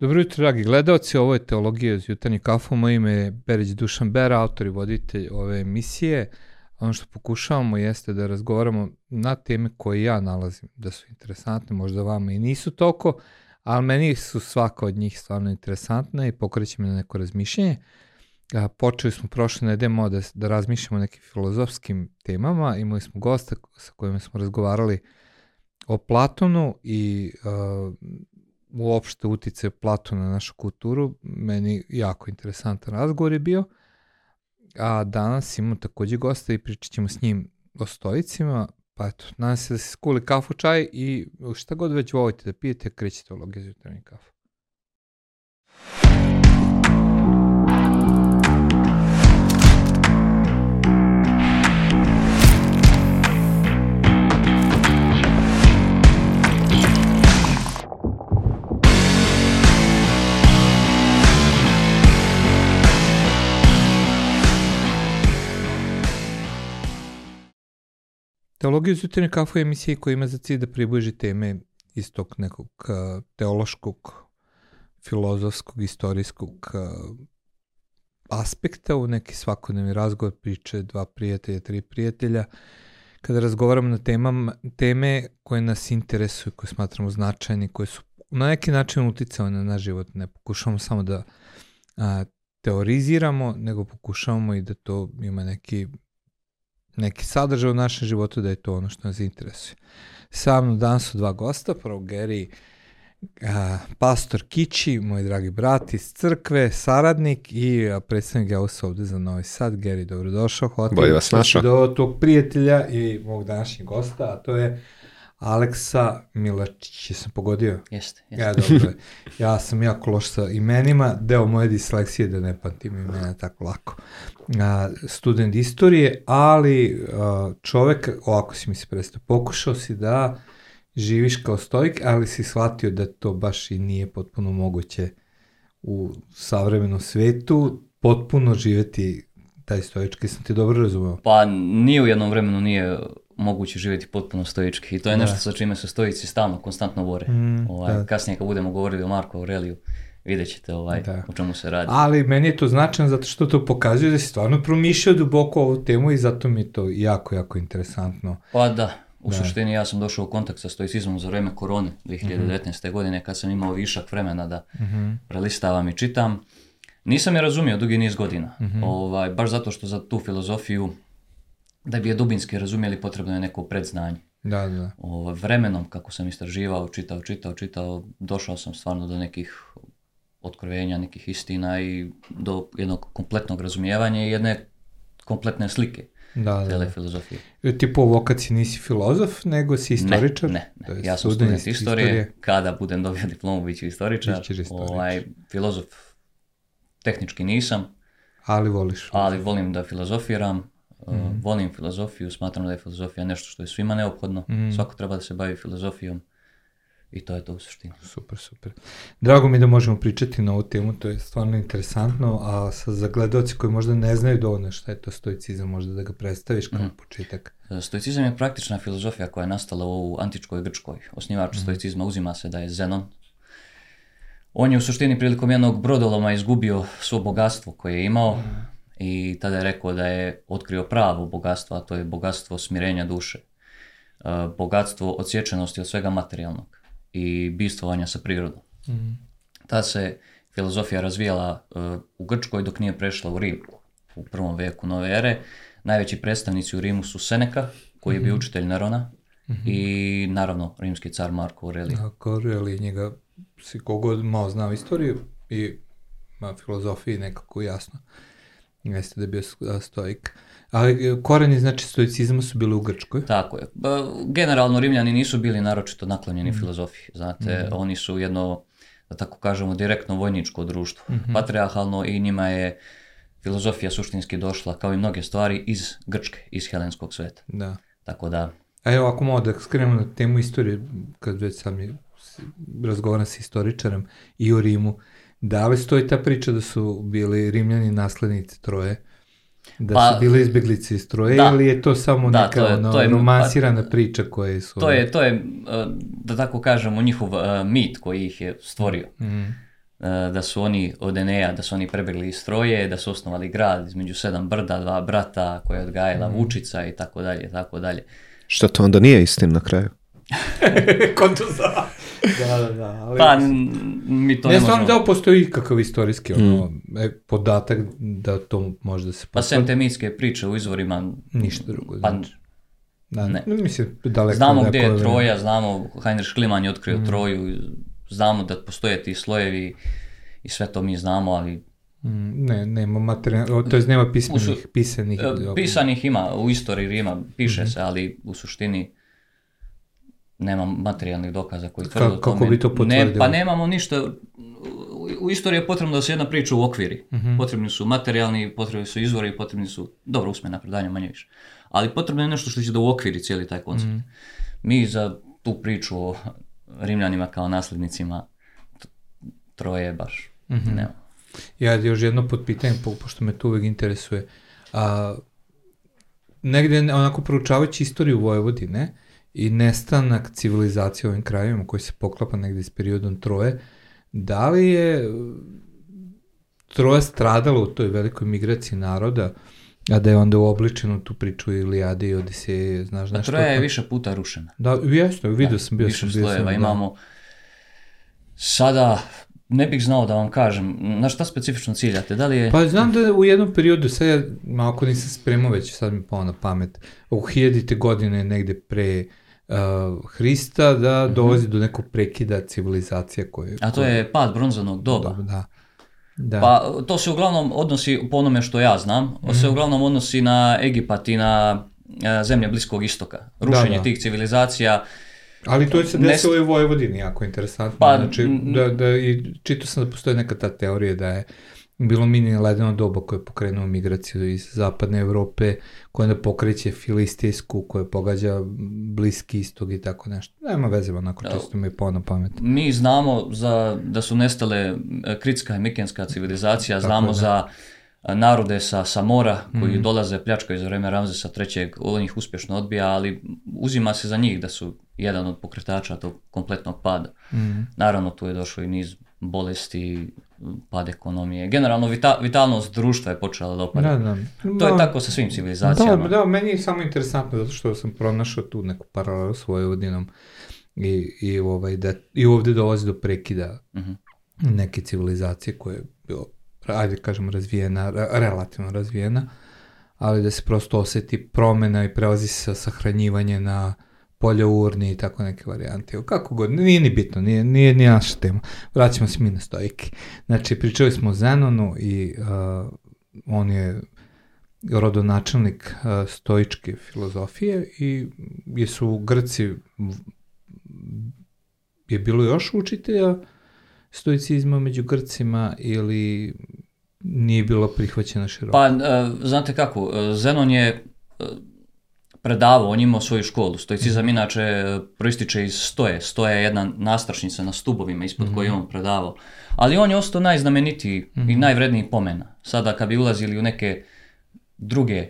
Dobro jutro, dragi gledalci, ovo je Teologija iz jutarnji kafu, moje ime je Berić Dušan Bera, autor i voditelj ove emisije. Ono što pokušavamo jeste da razgovaramo na teme koje ja nalazim, da su interesantne, možda vama i nisu toliko, ali meni su svaka od njih stvarno interesantna i pokreće me na neko razmišljenje. počeli smo prošle nedelje da, da razmišljamo o nekim filozofskim temama, imali smo gosta sa kojima smo razgovarali o Platonu i uh, uopšte utice Platona na našu kulturu, meni jako interesantan razgovor je bio, a danas imamo takođe gosta i pričat ćemo s njim o stoicima, pa eto, nadam se da se skuli kafu, čaj i šta god već volite da pijete, krećete u logiziju kafu. Teologija Sutine Kafu je emisija koja ima za cilj da približi teme iz tog nekog uh, teološkog, filozofskog, istorijskog uh, aspekta u neki svakodnevni razgovor, priče, dva prijatelja, tri prijatelja, kada razgovaramo na temam, teme koje nas interesuju, koje smatramo značajne, koje su na neki način uticale na naš život. Ne pokušavamo samo da a, uh, teoriziramo, nego pokušavamo i da to ima neki neki sadržaj u našem životu da je to ono što nas interesuje. Sa mnom danas su dva gosta, prvo Geri, a, pastor Kići, moj dragi brat iz crkve, saradnik i a, predstavnik Gausa ovde za Novi Sad. Geri, dobrodošao. Hvala Bolje vas našao. Do tog prijatelja i mog današnjeg gosta, a to je Aleksa Milačić, jesam pogodio? Jeste, jeste. Ja, e, dobro. Ja sam jako loš sa imenima, deo moje disleksije da ne pamtim imena tako lako. A, student istorije, ali a, čovek, ovako si mi se predstavio, pokušao si da živiš kao stojk, ali si shvatio da to baš i nije potpuno moguće u savremenom svetu, potpuno živeti taj stojički, sam ti dobro razumeo? Pa nije u jednom vremenu nije moguće živjeti potpuno stoički i to je da. nešto sa čime se stojici stalno, konstantno bore. Mm, ovaj, da. kasnije kad budemo govorili o Marku Aureliju, vidjet ćete ovaj, da. o čemu se radi. Ali meni je to značajno zato što to pokazuje da si stvarno promišljao duboko ovu temu i zato mi je to jako, jako interesantno. Pa da, u da. suštini ja sam došao u kontakt sa stoicizmom za vreme korone 2019. mm godine kad sam imao višak vremena da mm prelistavam i čitam. Nisam je razumio dugi niz godina, mm-hmm. ovaj, baš zato što za tu filozofiju da bi je dubinski razumjeli potrebno je neko predznanje. Da, da. O, vremenom kako sam istraživao, čitao, čitao, čitao, došao sam stvarno do nekih otkrovenja, nekih istina i do jednog kompletnog razumijevanja i jedne kompletne slike da, da, da. filozofije. E, Ti po vokaciji nisi filozof, nego si istoričar? Ne, ne, ne. Da, ja sam student istorije. istorije. Kada budem dobio diplomu, bit ću istoričar. Ovaj, filozof tehnički nisam. Ali voliš. Ali volim da filozofiram Mm. volim filozofiju, smatram da je filozofija nešto što je svima neophodno. Mm. Svako treba da se bavi filozofijom i to je to u suštini. Super, super. Drago mi da možemo pričati na ovu temu, to je stvarno interesantno, a sa zagledoci koji možda ne znaju dovoljno šta je to stoicizam, možda da ga predstaviš kao mm. početak. E, stoicizam je praktična filozofija koja je nastala u antičkoj Grčkoj. Osnivač mm. stoicizma uzima se da je Zenon. On je u suštini prilikom jednog brodoloma izgubio svo bogatstvo koje je imao, mm i tada je rekao da je otkrio pravo bogatstvo, a to je bogatstvo smirenja duše, e, bogatstvo odsječenosti od svega materijalnog i bivstvovanja sa prirodom. Mm. Ta se filozofija razvijala e, u Grčkoj dok nije prešla u Rim u prvom veku nove ere. Najveći predstavnici u Rimu su Seneka, koji je bio mhm. učitelj Nerona, Mm-hmm. I naravno, rimski car Marko Aurelij. Da, Marko Aurelij, njega si kogod malo znao istoriju i ma, filozofiji nekako jasno. Jeste da je bio stoik. Ali e, koreni, znači, stoicizma su bili u Grčkoj. Tako je. generalno, Rimljani nisu bili naročito naklonjeni mm. filozofiji. Znate, mm. oni su jedno, da tako kažemo, direktno vojničko društvo. Mm -hmm. Patriarhalno i njima je filozofija suštinski došla, kao i mnoge stvari, iz Grčke, iz helenskog sveta. Da. Tako da... A evo, ako mogu da skrenemo na temu istorije, kad već sam je razgovaram sa istoričarem i o Rimu, uh, Da li stoji ta priča da su bili rimljani naslednici Troje? Da pa, su bili izbeglice iz Troje da, ili je to samo da, neka to je, ono, to je, romansirana pa, priča koja su... To je, to je, e, da tako kažemo, njihov e, mit koji ih je stvorio. Mm. Uh, da su oni od Eneja, da su oni prebegli iz Troje, da su osnovali grad između sedam brda, dva brata koje je odgajala mm. Vučica i tako dalje, tako dalje. Što to onda nije istin na kraju? Konto za... Da, da, da, Ali, pa, mi to ne, ne možemo. Ne da postoji kakav istorijski ono, mm. e, podatak da to može da se... Pa sem te priče u izvorima... Ništa drugo. Pa, znači. da, ne. ne. Mislim, daleko znamo gde je Troja, znamo, Heinrich Schliemann je otkrio mm. Troju, znamo da postoje ti slojevi i sve to mi znamo, ali mm, Ne, nema materijala, to je nema pismenih, pisanih. E, pisanih ima, u istoriji Rima piše mm -hmm. se, ali u suštini nemam materijalnih dokaza koji tvrde Ka, Kako bi to potvrdilo? Ne, pa nemamo ništa, u istoriji je potrebno da se jedna priča u okviri. Uh mhm. -huh. Potrebni su materijalni, potrebni su izvori, potrebni su, dobro, usmena predanja, manje više. Ali potrebno je nešto što će da u okviri cijeli taj koncept. Uh mhm. -huh. Mi za tu priču o Rimljanima kao naslednicima troje baš uh mhm. -huh. nema. Ja još jedno potpitanje, pošto me to uvek interesuje. A, negde onako proučavajući istoriju Vojvodine, uh, i nestanak civilizacije u ovim krajevima koji se poklapa negde s periodom Troje, da li je Troja stradala u toj velikoj migraciji naroda, a da je onda uobličeno tu priču Ilijade i Odiseje, znaš pa nešto? Pa Troja je više puta rušena. Da, jeste, vidio da, sam, bio više sam. Više slojeva da. imamo. Sada, ne bih znao da vam kažem, na šta specifično ciljate, da li je... Pa znam da u jednom periodu, sad ja malko nisam spremao već, sad mi pao na pamet, oko hiljadite godine negde pre uh, Hrista da mm -hmm. do nekog prekida civilizacija koje... A to je pad bronzanog doba. doba da. Da. Pa to se uglavnom odnosi, po onome što ja znam, mm. se uglavnom odnosi na Egipat i na e, zemlje Bliskog istoka. Da, Rušenje da, da. tih civilizacija. Ali to je se desilo nest... i u Vojvodini, jako interesantno. Pa, znači, da, da, i čitao sam da postoje neka ta teorija da je bilo mini ledeno doba koje je pokrenuo migraciju iz zapadne Evrope, koja onda pokreće filistijsku, koja pogađa bliski istog i tako nešto. Nema veze, onako čisto mi je po pamet. Mi znamo za, da su nestale e, kritska i mikenska civilizacija, znamo tako znamo da. za e, narode sa Samora koji mm. dolaze pljačka iz vreme Ramzesa III. On ih uspješno odbija, ali uzima se za njih da su jedan od pokretača tog kompletnog pada. Mm. Naravno, tu je došlo i niz bolesti, pad ekonomije. Generalno vita, vitalnost društva je počela da opada. Da, da. To je da. tako sa svim da, civilizacijama. Da, da, meni je samo interesantno zato što sam pronašao tu neku paralelu s Vojvodinom i, i, ovaj, da, i ovde dolazi do prekida uh mhm. -huh. neke civilizacije koja je bilo, ajde da kažem, razvijena, relativno razvijena, ali da se prosto oseti promena i prelazi sa sahranjivanje na uh, poljourni i tako neke varijante. Kako god, nije ni bitno, nije, nije ni naša tema. Vraćamo se mi na stojke. Znači, pričali smo o Zenonu i uh, on je rodonačelnik uh, stoičke filozofije i jesu u Grci je bilo još učitelja stoicizma među Grcima ili nije bilo prihvaćeno široko? Pa, uh, znate kako, uh, Zenon je uh, predavao o njima u svoju školu. Stoicizam mhm. inače e, proističe iz stoje. Stoja je jedna nastrašnica na stubovima ispod mm koje on predavao. Ali on je ostao najznamenitiji mm i mhm. najvredniji pomena. Sada kad bi ulazili u neke druge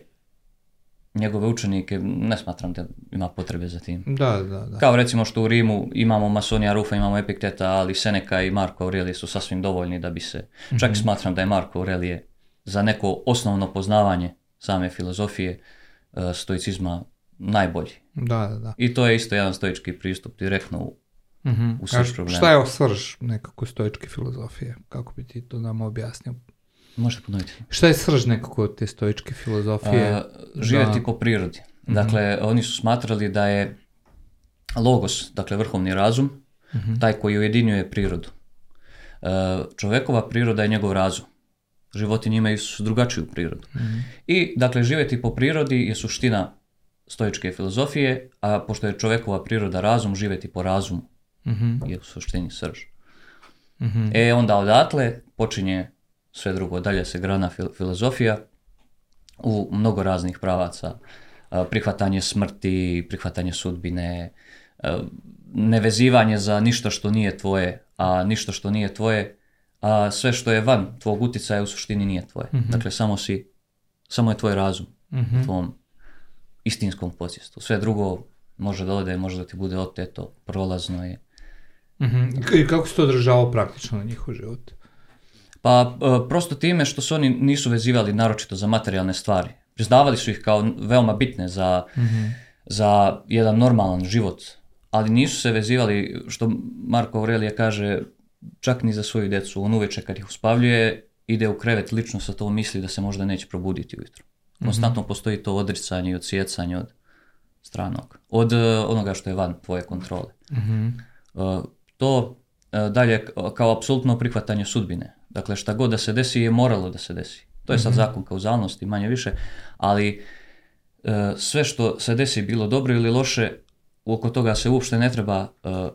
njegove učenike, ne smatram da ima potrebe za tim. Da, da, da. Kao recimo što u Rimu imamo Masonija Rufa, imamo Epikteta, ali Seneka i Marko Aurelije su sasvim dovoljni da bi se... Mm -hmm. Čak mhm. smatram da je Marko Aurelije za neko osnovno poznavanje same filozofije uh, stoicizma najbolji. Da, da, da. I to je isto jedan stoički pristup direktno u, mm-hmm. u srž problema. Šta je srž nekako stoičke filozofije? Kako bi ti to nam objasnio? Možete ponoviti. Šta je srž nekako te stoičke filozofije? A, e, živjeti da... po prirodi. Mhm. Dakle, mm-hmm. oni su smatrali da je logos, dakle vrhovni razum, mm-hmm. taj koji ujedinjuje prirodu. Uh, e, čovekova priroda je njegov razum. Životinje imaju drugačiju prirodu. Mm -hmm. I, dakle, živeti po prirodi je suština stoičke filozofije, a pošto je čovekova priroda razum, živeti po razumu mm -hmm. je u suštini srž. Mm -hmm. E, onda odatle počinje sve drugo. Dalje se grana fil filozofija u mnogo raznih pravaca. E, prihvatanje smrti, prihvatanje sudbine, e, nevezivanje za ništa što nije tvoje, a ništa što nije tvoje a sve što je van tvog uticaja u suštini nije tvoje. Mm-hmm. Dakle, samo si, samo je tvoj razum mm-hmm. u tvom istinskom podsjestu. Sve drugo može da ode, može da ti bude oteto, prolazno je. Mm-hmm. I kako se to održavao praktično na njihov život? Pa e, prosto time što se oni nisu vezivali naročito za materijalne stvari. Priznavali su ih kao veoma bitne za, mm-hmm. za jedan normalan život, ali nisu se vezivali, što Marko Aurelija kaže, čak ni za svoju decu. On uveče kad ih uspavljuje, ide u krevet lično sa to misli da se možda neće probuditi ujutro. Mhm. Konstantno mm -hmm. postoji to odricanje i odsjecanje od stranog, od e, onoga što je van tvoje kontrole. Mm -hmm. to e, dalje kao apsolutno prihvatanje sudbine. Dakle, šta god da se desi je moralo da se desi. To je sad mm -hmm. zakon kauzalnosti, manje više, ali sve što se desi bilo dobro ili loše, oko toga se uopšte ne treba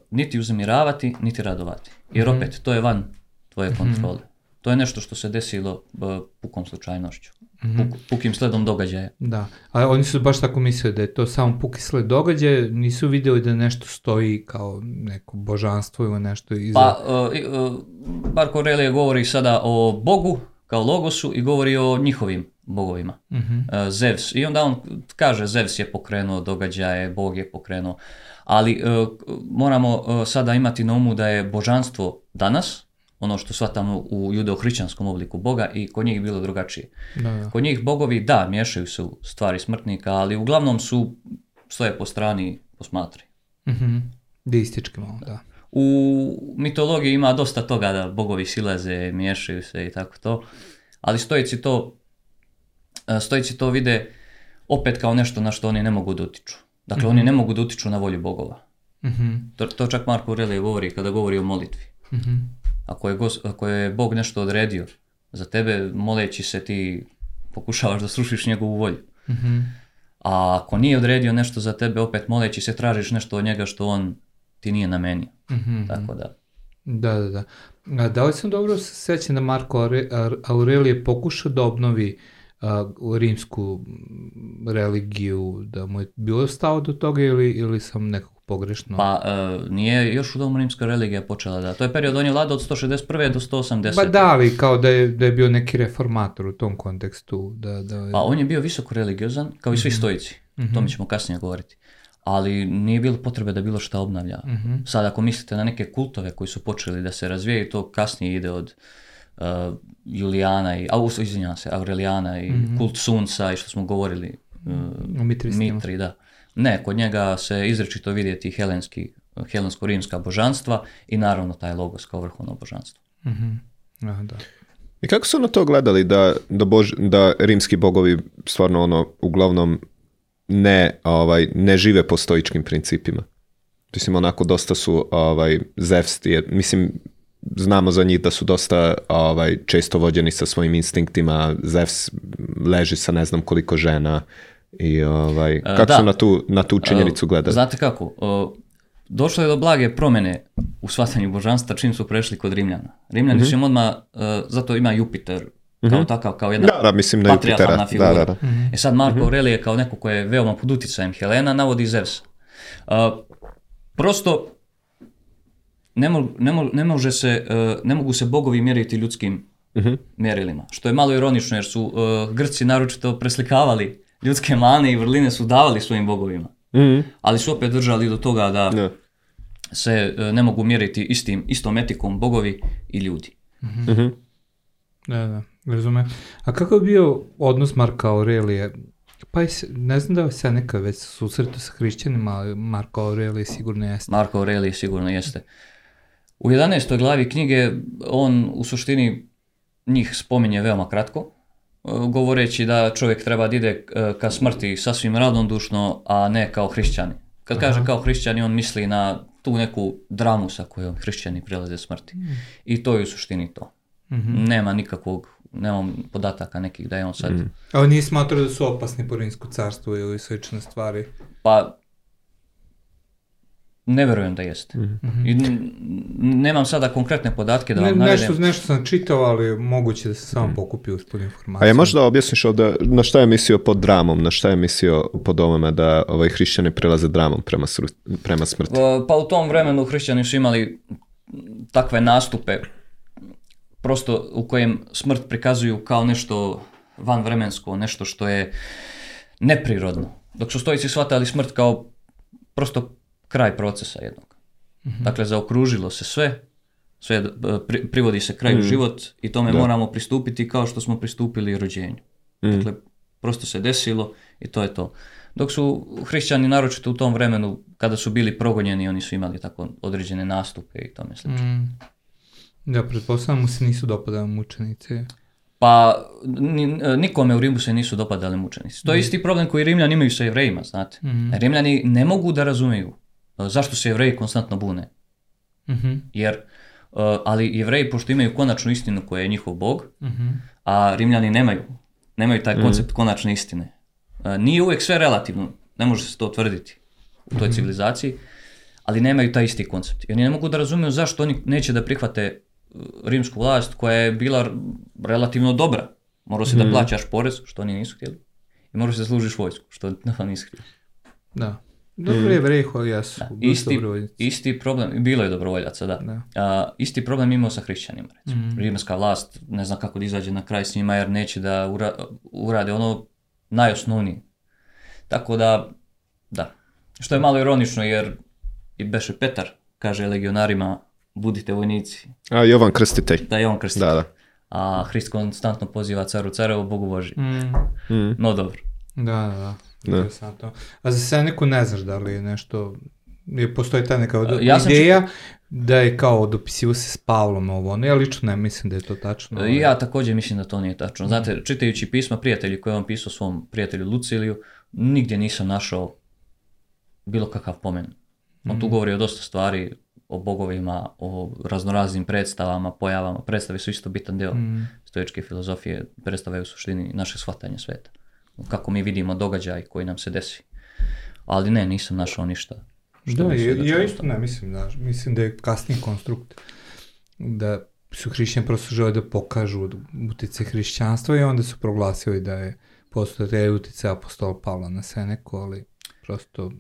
niti uznemiravati, niti radovati. Jer mhm. opet, to je van tvoje mhm. kontrole. To je nešto što se desilo pukom slučajnošću. Mhm. Puk, pukim sledom događaja. Da, a oni su baš tako mislili da je to samo puki sled događaja, nisu videli da nešto stoji kao neko božanstvo ili nešto iza... Pa, uh, e, Marko e, Aurelije govori sada o Bogu kao logosu i govori o njihovim bogovima. Uh-huh. E, Zevs. I onda on kaže, Zevs je pokrenuo događaje, Bog je pokrenuo ali e, moramo e, sada imati na umu da je božanstvo danas, ono što shvatamo u judeo judeohrićanskom obliku Boga i kod njih bilo drugačije. Da, da. Kod njih bogovi, da, miješaju se u stvari smrtnika, ali uglavnom su, stoje po strani, posmatri. Mm-hmm. Deistički malo, da. U mitologiji ima dosta toga da bogovi silaze, miješaju se i tako to, ali stojici to, e, stojici to vide opet kao nešto na što oni ne mogu dotiču. Da Dakle, mm-hmm. oni ne mogu da utiču na volju bogova. Mm-hmm. To, to čak Marko Aurelije govori kada govori o molitvi. Mm-hmm. Ako, je gos, ako je Bog nešto odredio za tebe, moleći se ti pokušavaš da srušiš njegovu volju. Mhm. A ako nije odredio nešto za tebe, opet moleći se tražiš nešto od njega što on ti nije namenio. Mhm, mhm. Tako da... Da, da, da. A da li sam dobro sećan da Marko Aurelije pokušao da obnovi a, rimsku religiju, da mu je bilo stao do toga ili, ili sam nekako pogrešno? Pa e, nije još u domu rimska religija počela da, to je period, on je vlada od 161. do 180. Pa da, ali kao da je, da je bio neki reformator u tom kontekstu. Da, da je... Pa on je bio visoko religiozan, kao i svi mm -hmm. stojici, mm -hmm. o tome mhm. ćemo kasnije govoriti ali nije bilo potrebe da bilo šta obnavlja. Mm -hmm. Sad ako mislite na neke kultove koji su počeli da se razvijaju, to kasnije ide od uh, Julijana i, Augusto, izvinjam se, Aureliana i mm-hmm. Kult Sunca i što smo govorili. Uh, Mitri, Mitri, da. Ne, kod njega se izrečito vidjeti helenski, helensko-rimska božanstva i naravno taj logos kao vrhovno božanstvo. Mm-hmm. Aha, da. I kako su na to gledali da, da, bož, da rimski bogovi stvarno ono uglavnom ne, ovaj, ne žive po stoičkim principima? Mislim, onako dosta su ovaj, Zevs, je, mislim, znamo za njih da su dosta ovaj, često vođeni sa svojim instinktima, Zevs leži sa ne znam koliko žena i ovaj, e, kako da. su na tu, na tu činjenicu e, gledali? Znate kako, došlo je do blage promene u shvatanju božanstva čim su prešli kod Rimljana. Rimljani mm -hmm. su odmah, e, zato ima Jupiter kao mm -hmm. takav, kao jedna da, da, mislim na patriarchalna figura. Da, da, da. Mhm. E sad Marko mm -hmm. Aurelije kao neko ko je veoma pod uticajem Helena navodi Zevs. prosto ne, mo, ne, mo, ne, može se, e, ne mogu se bogovi mjeriti ljudskim uh mhm. -huh. mjerilima. Što je malo ironično jer su uh, Grci naročito preslikavali ljudske mane i vrline su davali svojim bogovima. Uh mhm. -huh. Ali su opet držali do toga da yeah. Da. se e, ne mogu mjeriti istim, istom etikom bogovi i ljudi. -huh. Mhm. Da, da, razume. A kako je bio odnos Marka Aurelije pa je, ne znam da je se neka već susretu sa hrišćanima, ali Marko Aurelije sigurno jeste. Marko Aurelije sigurno jeste. U 11. glavi knjige on u suštini njih spominje veoma kratko, e, govoreći da čovjek treba da ide e, ka smrti sasvim radondušno, a ne kao hrišćani. Kad kaže kao hrišćani, on misli na tu neku dramu sa kojom hrišćani prelaze smrti. Hmm. I to je u suštini to. mm Nema nikakvog, nemam podataka nekih da je on sad... Mm. A on nije smatrao da su opasni po rimsku carstvu ili slične stvari? Pa Ne vjerujem da jeste. Mm-hmm. I nemam sada konkretne podatke da vam ne, nešto, nešto sam čitao, ali moguće da se samo mm-hmm. pokupi uspod informacija. A je možda da objasniš ovdje na šta je mislio pod dramom, na šta je mislio pod ovome da ovaj, hrišćani prelaze dramom prema, sru, prema smrti? Pa u tom vremenu hrišćani su imali takve nastupe prosto u kojem smrt prikazuju kao nešto vanvremensko, nešto što je neprirodno. Dok su stojici shvatali smrt kao prosto kraj procesa jednog. Mm -hmm. Dakle, zaokružilo se sve, sve e, pri, privodi se kraju mm. život i tome da. moramo pristupiti kao što smo pristupili rođenju. Mm. Dakle, prosto se desilo i to je to. Dok su hrišćani naročito u tom vremenu, kada su bili progonjeni, oni su imali tako određene nastupe i tome slično. Mm. Da, pretpostavljam mu se nisu dopadali mučenice. Pa, e, nikome u Rimu se nisu dopadali mučenici. To je mm. isti problem koji Rimljani imaju sa jevrejima, znate. Mm. Rimljani ne mogu da razumeju Eh, zašto se jevreji konstantno bune. Mm -hmm. Jer, eh, ali jevreji pošto imaju konačnu istinu koja je njihov bog, mm -hmm. a rimljani nemaju, nemaju taj mhm. koncept mm -hmm. konačne istine. Eh, nije uvek sve relativno, ne može se to tvrditi u toj mhm. civilizaciji, ali nemaju taj isti koncept. I oni ne mogu da razumiju zašto oni neće da prihvate rimsku vlast koja je bila relativno dobra. Morao si da mhm. plaćaš porez, što oni nisu htjeli. I morao si da služiš vojsku, što oni nisu htjeli. Da. Dobro je rekao, ja su da, isti, isti problem, bilo je dobrovoljaca, da. da. A, isti problem imao sa hrišćanima, recimo. Mm. Rimska vlast ne znam kako da izađe na kraj s njima jer neće da ura, urade ono najosnovnije. Tako da, da. Što je malo ironično jer i Beše Petar kaže legionarima budite vojnici. A Jovan Krstitelj. Da, Jovan Krstitelj. Da, da. A Hrist konstantno poziva caru carevo, Bogu Boži. Mm. mm. No dobro. Da, da, da, da. Interesantno. A za Seneku ne znaš da li je nešto je postoji ta neka od, ja ideja čita... da je kao dopisivo se s Pavlom ovo ono, ja lično ne mislim da je to tačno. Ali... Ja takođe mislim da to nije tačno. Znate, čitajući pisma prijatelji koje je on pisao svom prijatelju Luciliju, nigdje nisam našao bilo kakav pomen. On tu mm. govori o dosta stvari, o bogovima, o raznoraznim predstavama, pojavama. Predstave su isto bitan deo mm. stoičke filozofije, predstave u suštini našeg shvatanja sveta kako mi vidimo događaj koji nam se desi. Ali ne, nisam našao ništa. Što da, ja, ja isto ne mislim, da, mislim da je kasni konstrukt, da su hrišćani prosto žele da pokažu utice hrišćanstva i onda su proglasili da je postoje te da utice apostol Pavla na Seneku, ali prosto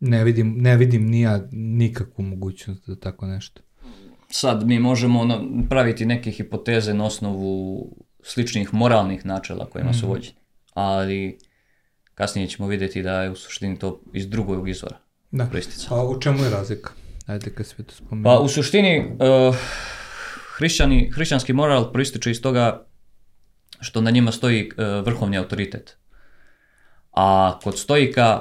ne vidim, ne vidim nija nikakvu mogućnost za tako nešto. Sad mi možemo praviti neke hipoteze na osnovu sličnih moralnih načela kojima mm. su mhm. vođeni ali kasnije ćemo videti da je u suštini to iz drugog izvora. Da. Pristica. A u čemu je razlika? Ajde kad sve to spomenu. Pa u suštini uh, hrišćani, hrišćanski moral proističe iz toga što na njima stoji uh, vrhovni autoritet. A kod stojika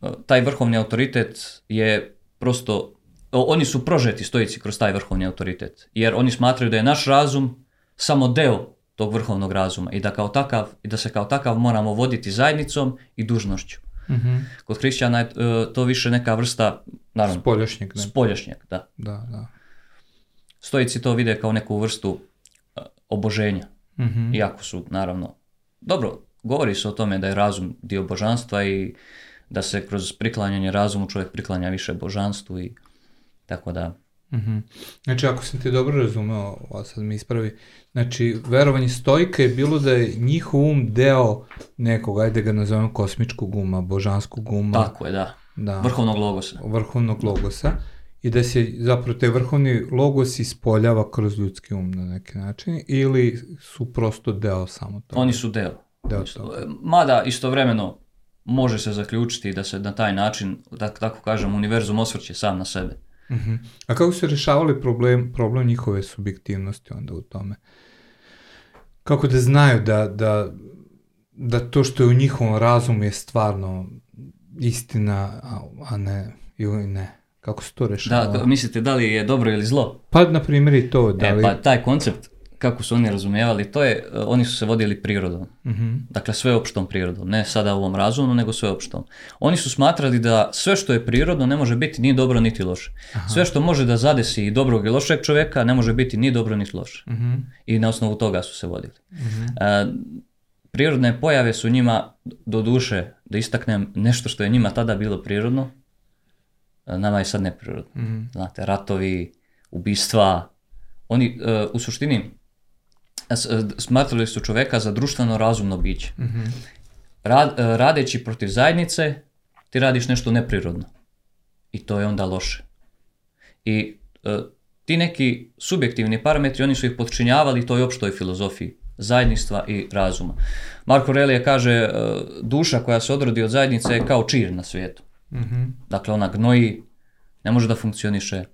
uh, eh, taj vrhovni autoritet je prosto oni su prožeti stojici kroz taj vrhovni autoritet, jer oni smatraju da je naš razum samo deo tog vrhovnog razuma i da, kao takav, i da se kao takav moramo voditi zajednicom i dužnošću. Mm-hmm. Kod hrišćana je e, to više neka vrsta, naravno, spoljašnjak, ne? spoljašnjak da. da, da. Stojici to vide kao neku vrstu e, oboženja, mm-hmm. iako su, naravno, dobro, govori se o tome da je razum dio božanstva i da se kroz priklanjanje razumu čovjek priklanja više božanstvu i tako da Mhm. Mm znači, ako sam ti dobro razumeo, a sad mi ispravi, znači, verovanje stojka je bilo da je njihov um deo nekog, ajde ga nazovemo kosmičkog uma, božanskog uma. Tako je, da. da. Vrhovnog logosa. Vrhovnog logosa. I da se zapravo te vrhovni logos ispoljava kroz ljudski um na neki način, ili su prosto deo samo toga? Oni su deo. Deo toga. E, mada istovremeno može se zaključiti da se na taj način, da tako kažem, univerzum osvrće sam na sebe. Uh mhm. -huh. A kako su rešavali problem, problem njihove subjektivnosti onda u tome? Kako da znaju da, da, da to što je u njihovom razumu je stvarno istina, a, a ne ili ne? Kako su to da, rešavali? Da, mislite da li je dobro ili zlo? Pa, na primjer, i to. Da e, li... E, pa taj koncept kako su oni razumevali, to je, eh, oni su se vodili prirodom. Mm-hmm. Dakle, sveopštom prirodom, ne sada ovom razumno, nego sveopštom. Oni su smatrali da sve što je prirodno ne može biti ni dobro niti loše. Aha. Sve što može da zadesi i dobrog i lošeg čoveka ne može biti ni dobro niti loše. Mm-hmm. I na osnovu toga su se vodili. Mm-hmm. A, eh, prirodne pojave su njima, do duše, da istaknem nešto što je njima tada bilo prirodno, eh, nama je sad neprirodno. Mhm. Znate, ratovi, ubistva, oni uh, u suštini E, e, smatrali su čoveka za društveno razumno biće. Mm -hmm. Rad, e, radeći protiv zajednice, ti radiš nešto neprirodno. I to je onda loše. I ti neki subjektivni parametri, oni su ih podčinjavali toj opštoj filozofiji zajedništva i razuma. Marko Relija kaže, duša koja se odrodi od zajednice je kao čir na svijetu. Mm -hmm. Dakle, ona gnoji, ne može da funkcioniše,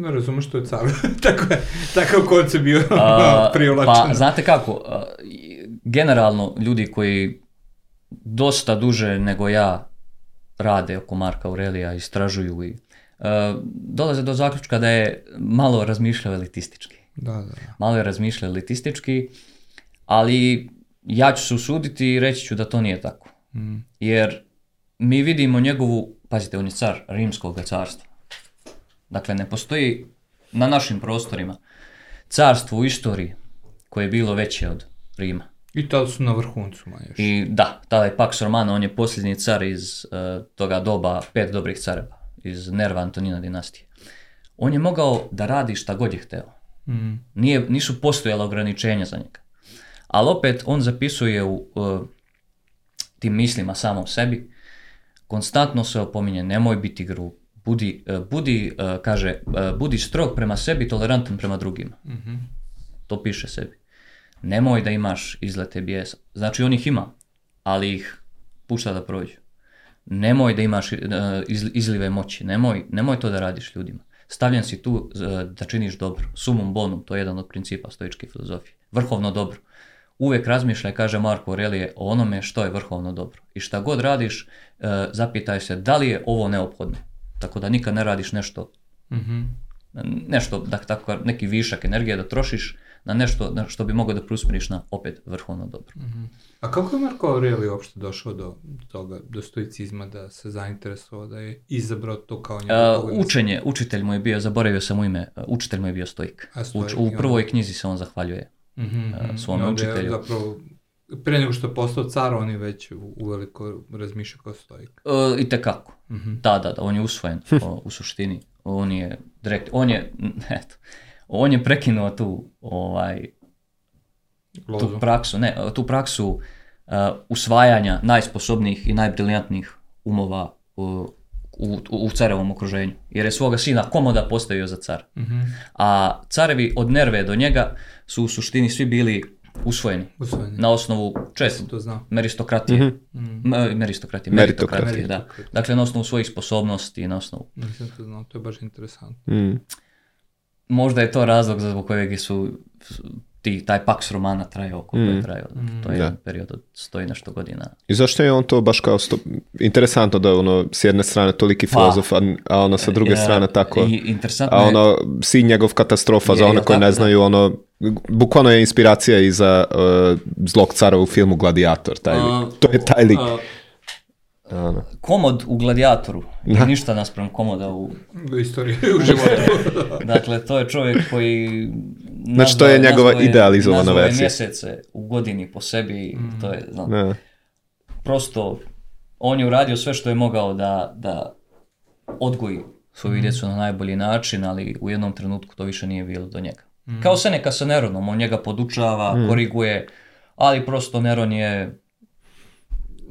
No, razumeš što je car. tako je, takav koncept bio a, privlačen. Pa, znate kako, generalno ljudi koji dosta duže nego ja rade oko Marka Aurelija, istražuju i dolaze do zaključka da je malo razmišljao elitistički. Da, da, da. Malo je razmišljao elitistički, ali ja ću se usuditi i reći ću da to nije tako. Mm. Jer mi vidimo njegovu, pazite, on je car Rimskog carstva. Dakle, ne postoji na našim prostorima carstvo u istoriji koje je bilo veće od Rima. I tada su na vrhuncu još. I da, tada je Pax Romana, on je posljednji car iz uh, toga doba, pet dobrih careva, iz Nerva Antonina dinastije. On je mogao da radi šta god je hteo. Mm. Nije, nisu postojala ograničenja za njega. Ali opet, on zapisuje u uh, tim mislima samom sebi, konstantno se opominje, nemoj biti grub, Budi, e, budi e, kaže, e, budi strog prema sebi, tolerantan prema drugima. Mm -hmm. To piše sebi. Nemoj da imaš izlete bijesa. Znači on ih ima, ali ih pušta da prođu. Nemoj da imaš izlive moći. Nemoj, nemoj to da radiš ljudima. Stavljen si tu da činiš dobro. Sumum bonum, to je jedan od principa stoičke filozofije. Vrhovno dobro. Uvek razmišljaj, kaže Marko Aurelije, o onome što je vrhovno dobro. I šta god radiš, zapitaj se da li je ovo neophodno. Tako da nikad ne radiš nešto, mm-hmm. nešto, da, tako, neki višak energije da trošiš na nešto na što bi mogao da preusmiriš na opet vrhovno dobro. Mm-hmm. A kako je Marko Aurelij uopšte došao do toga, do stoicizma, da se zainteresovao, da je izabrao to kao njegov uh, Učenje, učitelj mu je bio, zaboravio sam u ime, učitelj mu je bio stoik. A stoik Uč, u prvoj knjizi se on zahvaljuje mm-hmm, uh, svom učitelju. Je zapravo pre nego što je postao car, on je već uveliko razmišljao kao stoik. E, I tekako. Mm -hmm. Da, da, da, on je usvojen o, u suštini. On je direkt, on je, eto, on je prekinuo tu, ovaj, Lozu. tu praksu, ne, tu praksu uh, usvajanja najsposobnijih i najbriljantnijih umova uh, u, u, u carevom okruženju. Jer je svoga sina komoda postavio za car. Mm -hmm. A carevi od Nerve do njega su u suštini svi bili usvojeni. usvojeni. Na osnovu, često, to znam. meristokratije. Mm -hmm. meristokratije, meritokratije, meritokratije, da. Dakle, na osnovu svojih sposobnosti, na osnovu... Nisam to znao, to je baš interesantno. Mm. Možda je to razlog za zbog kojeg su ti, taj paks romana trajao koliko mm. je mhm. trajao. Dakle, to je da. jedan period od stoji nešto godina. I zašto je on to baš kao... Sto... Interesantno da je ono s jedne strane toliki pa. filozof, a, a ono sa druge ja, e, strane tako... I, interesantno a ono, je... si njegov katastrofa je, za one koji ne da. znaju, ono bukvalno je inspiracija i za uh, zlog cara u filmu Gladiator, taj Uh, to je taj lik. Uh, Ano. Komod u Gladijatoru, da. ništa naspram komoda u... istoriji, u životu. dakle, to je čovjek koji... Nazva, znači, to je njegova nazva, idealizovana verzija. mjesece u godini po sebi, mm. to je, znam, da. prosto, on je uradio sve što je mogao da, da odgoji svoju mm. djecu na najbolji način, ali u jednom trenutku to više nije bilo do njega. Mm. Kao Seneka sa Neronom, on njega podučava, mm. koriguje, ali prosto Neron je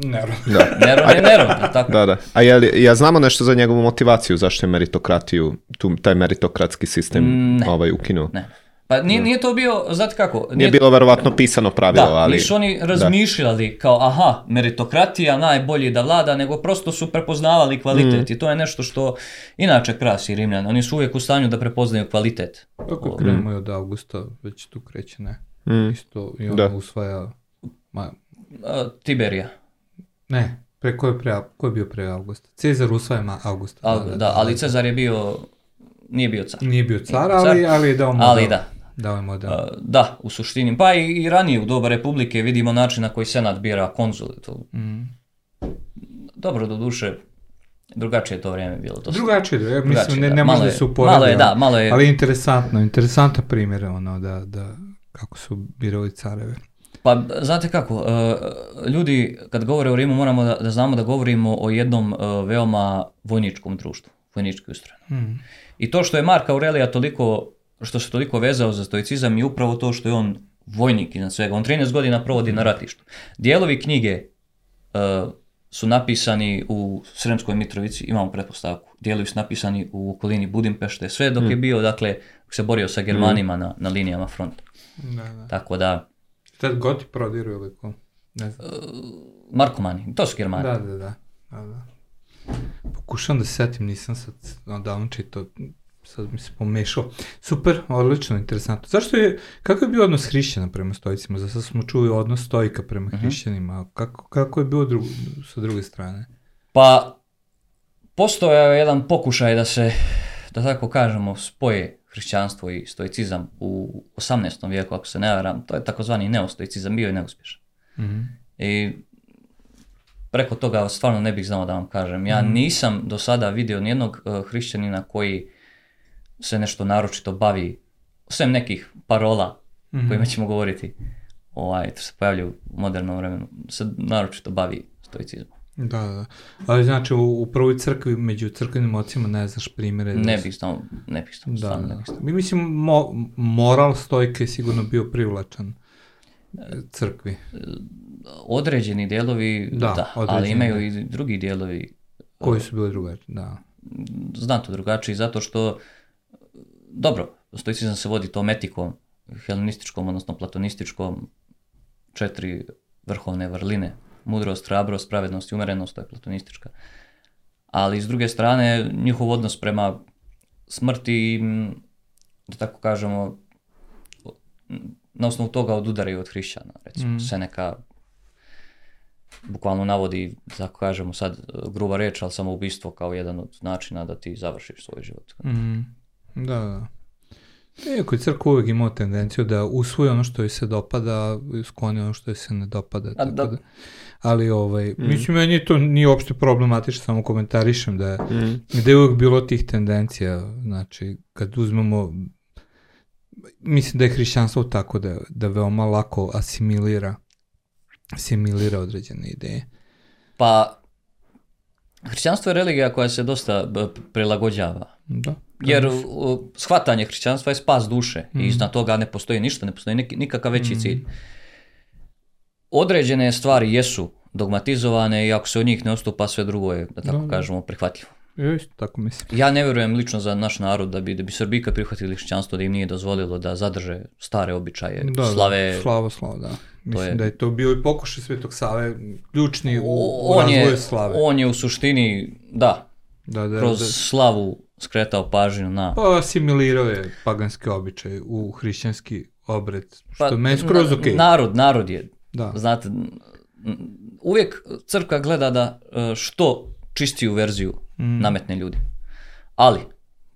Neron. Da. Neron je Neron, tako. Da, da. A jel, ja znamo nešto za njegovu motivaciju, zašto je meritokratiju, tu, taj meritokratski sistem mm, ne. ovaj, ukinuo? Ne. Pa nije, nije to bio, znate kako... Nije, nije bilo verovatno pisano pravilo, da, ali... Da, oni razmišljali da. kao, aha, meritokratija najbolji da vlada, nego prosto su prepoznavali kvalitet mm. i to je nešto što inače krasi Rimljan. Oni su uvijek u stanju da prepoznaju kvalitet. Kako ovaj. krenemo mm. od Augusta, već tu kreće, ne? Mm. Isto, i da. on da. usvaja... Ma... Tiberija. Ne, pre, ko, je pre, ko je bio pre Augusta? Cezar usvaja ma Augusta. Al, da, da, da, da ali Cezar je bio... Nije bio car. Nije bio car, ali, car, ali je dao mu... Ali da, Da, da. da, u suštini. Pa i, i ranije u doba Republike vidimo način na koji Senat bira konzule. To... Mm. Dobro, do duše, drugačije je to vrijeme bilo. To drugačije, ja mislim, ne, ne da. može da se uporedimo. Malo je, da, malo je. Ali interesantno, interesanta primjera, ono, da, da, kako su birali careve. Pa, znate kako, e, ljudi kad govore o Rimu moramo da, da znamo da govorimo o jednom e, veoma vojničkom društvu, vojnički ustrojenom. Mhm. Mm. I to što je Marka Aurelija toliko što se toliko vezao za stoicizam je upravo to što je on vojnik iznad svega. On 13 godina provodi na ratištu. Dijelovi knjige uh, su napisani u Sremskoj Mitrovici, imamo pretpostavku. Dijelovi su napisani u okolini Budimpešte, sve dok mm. je bio, dakle, se borio sa Germanima mm. na, na linijama fronta. Da, da. Tako da... Tad goti prodiru ili ko? Ne znam. Uh, Markomani, to su Germani. Da, da, da. da, da. Pokušavam da setim, nisam sad odavno čitao sad mi se pomešao. Super, odlično, interesantno. Zašto je, kako je bio odnos hrišćana prema stojicima? Za sad smo čuli odnos stojika prema mhm. hrišćanima. Kako, kako je bilo dru, sa druge strane? Pa, postojao je jedan pokušaj da se, da tako kažemo, spoje hrišćanstvo i stoicizam u 18. vijeku, ako se ne varam. To je takozvani neostoicizam, bio je neuspješan. Uh mhm. -huh. I preko toga stvarno ne bih znao da vam kažem. Ja uh mhm. -huh. nisam do sada vidio nijednog uh, hrišćanina koji se nešto naročito bavi, osim nekih parola mm-hmm. kojima ćemo govoriti, ovaj, to se pojavlja u modernom vremenu, se naročito bavi stoicizmom. Da, da. da. Ali znači u, u prvoj crkvi među crkvenim ocima ne znaš primere. Da ne bih stano, da, ne bih stano, da, stano, ne bih stano. Mi mislim mo, moral stojke je sigurno bio privlačan e, crkvi. Određeni dijelovi, da, da određeni. ali imaju i drugi dijelovi. Koji e, su bili drugačiji, da. Znam to drugačiji, zato što dobro, stoicizam se vodi tom etikom, helenističkom, odnosno platonističkom, četiri vrhovne vrline. Mudrost, hrabrost, pravednost i umerenost, to je platonistička. Ali s druge strane, njihov odnos prema smrti, da tako kažemo, na osnovu toga odudaraju od hrišćana. Recimo, mm. Seneka bukvalno navodi, da tako kažemo sad, gruba reč, ali samo ubistvo kao jedan od načina da ti završiš svoj život. Mm. Da, da, da. Iako je crkva uvek imao tendenciju da usvoji ono što joj se dopada, skloni ono što joj se ne dopada. A, da. da. Ali, ovaj, mm. mislim, meni to nije uopšte problematično, samo komentarišem da je, mm. da je uvek bilo tih tendencija, znači, kad uzmemo, mislim da je hrišćanstvo tako da, da veoma lako asimilira, asimilira određene ideje. Pa, hrišćanstvo je religija koja se dosta prilagođava. Da jer uh, shvatanje hrišćanstva je spas duše mm. i iznad toga ne postoji ništa, ne postoji nik nikakav veći mm. cilj. Određene stvari jesu dogmatizovane i ako se od njih ne ostupa sve drugo je, da tako da, da. kažemo, prihvatljivo. Isto tako mislim. Ja ne vjerujem lično za naš narod da bi, da bi Srbika prihvatili hrišćanstvo da im nije dozvolilo da zadrže stare običaje, da, da slave. Da, slavo, slavo, da. Mislim to je, da je to bio i pokušaj Svetog Save, ključni u, u on razvoju je, slave. On je u suštini, da, da, da kroz da, slavu skretao pažnju na... Pa asimilirao je paganski običaj u hrišćanski obred, što pa, me je skroz okej. Okay. Narod, narod je. Da. Znate, uvijek crkva gleda da e, što čistiju verziju mm. nametne ljudi. Ali,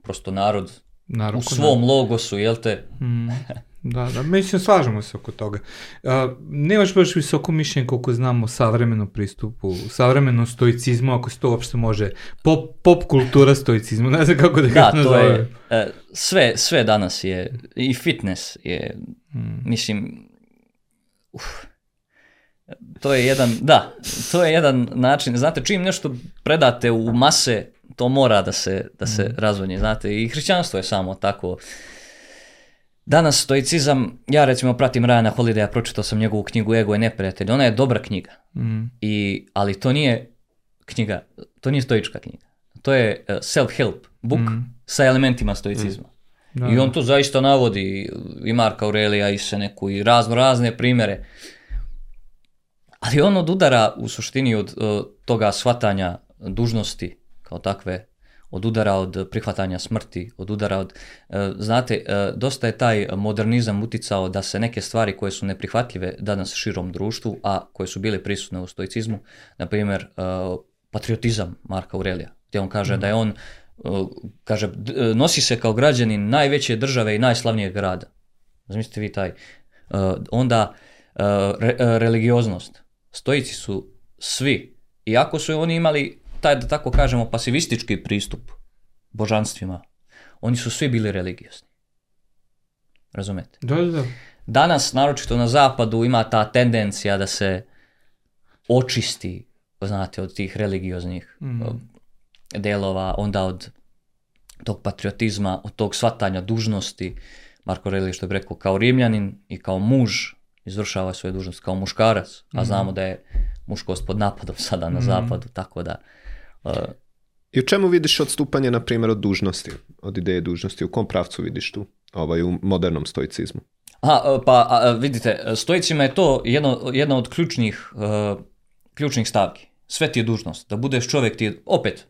prosto narod, narod u svom narod. logosu, jel te, mm. Da, da, mislim, slažemo se oko toga. A, nemaš baš visoko mišljenje koliko znamo savremenom pristupu, savremenom stoicizmu, ako se to uopšte može, pop, pop kultura stoicizmu, ne znam kako da ga da, nazove. Da, to je, e, sve, sve danas je, i fitness je, hmm. mislim, uf, to je jedan, da, to je jedan način, znate, čim nešto predate u mase, to mora da se, da se hmm. znate, i hrišćanstvo je samo tako, uh, Danas stoicizam, ja recimo pratim Rajana Holidaya, pročitao sam njegovu knjigu Ego je neprijatelj, ona je dobra knjiga, mm. I, ali to nije knjiga, to nije stoička knjiga, to je eh, self-help book mm. sa elementima stoicizma. Mm. Da, I on da. to zaista navodi i Marka Aurelija i Seneku i razno razne primjere. Ali on odudara u suštini od uh, toga shvatanja dužnosti kao takve od udara od prihvatanja smrti, od udara od... E, znate, e, dosta je taj modernizam uticao da se neke stvari koje su neprihvatljive danas širom društvu, a koje su bile prisutne u stoicizmu, na primjer e, patriotizam Marka Aurelija, gdje on kaže mm. da je on kaže, nosi se kao građanin najveće države i najslavnijeg grada. Zamislite vi taj. Onda re, religioznost. Stoici su svi, iako su oni imali taj, da tako kažemo, pasivistički pristup božanstvima, oni su svi bili religiozni. Razumete? Da, da, da. Danas, naročito na zapadu, ima ta tendencija da se očisti, znate, od tih religioznih mm. delova, onda od tog patriotizma, od tog svatanja dužnosti. Marko Aurelije što je rekao, kao rimljanin i kao muž izvršava svoju dužnost kao muškarac, a mhm. znamo da je muškost pod napadom sada na mm. zapadu, tako da I u čemu vidiš odstupanje, na primjer, od dužnosti, od ideje dužnosti? U kom pravcu vidiš tu, ovaj, u modernom stoicizmu? A, e, pa a, e, vidite, stoicima je to jedno, jedna od ključnih, uh, ključnih stavki. Sve ti je dužnost, da budeš čovjek ti je, opet,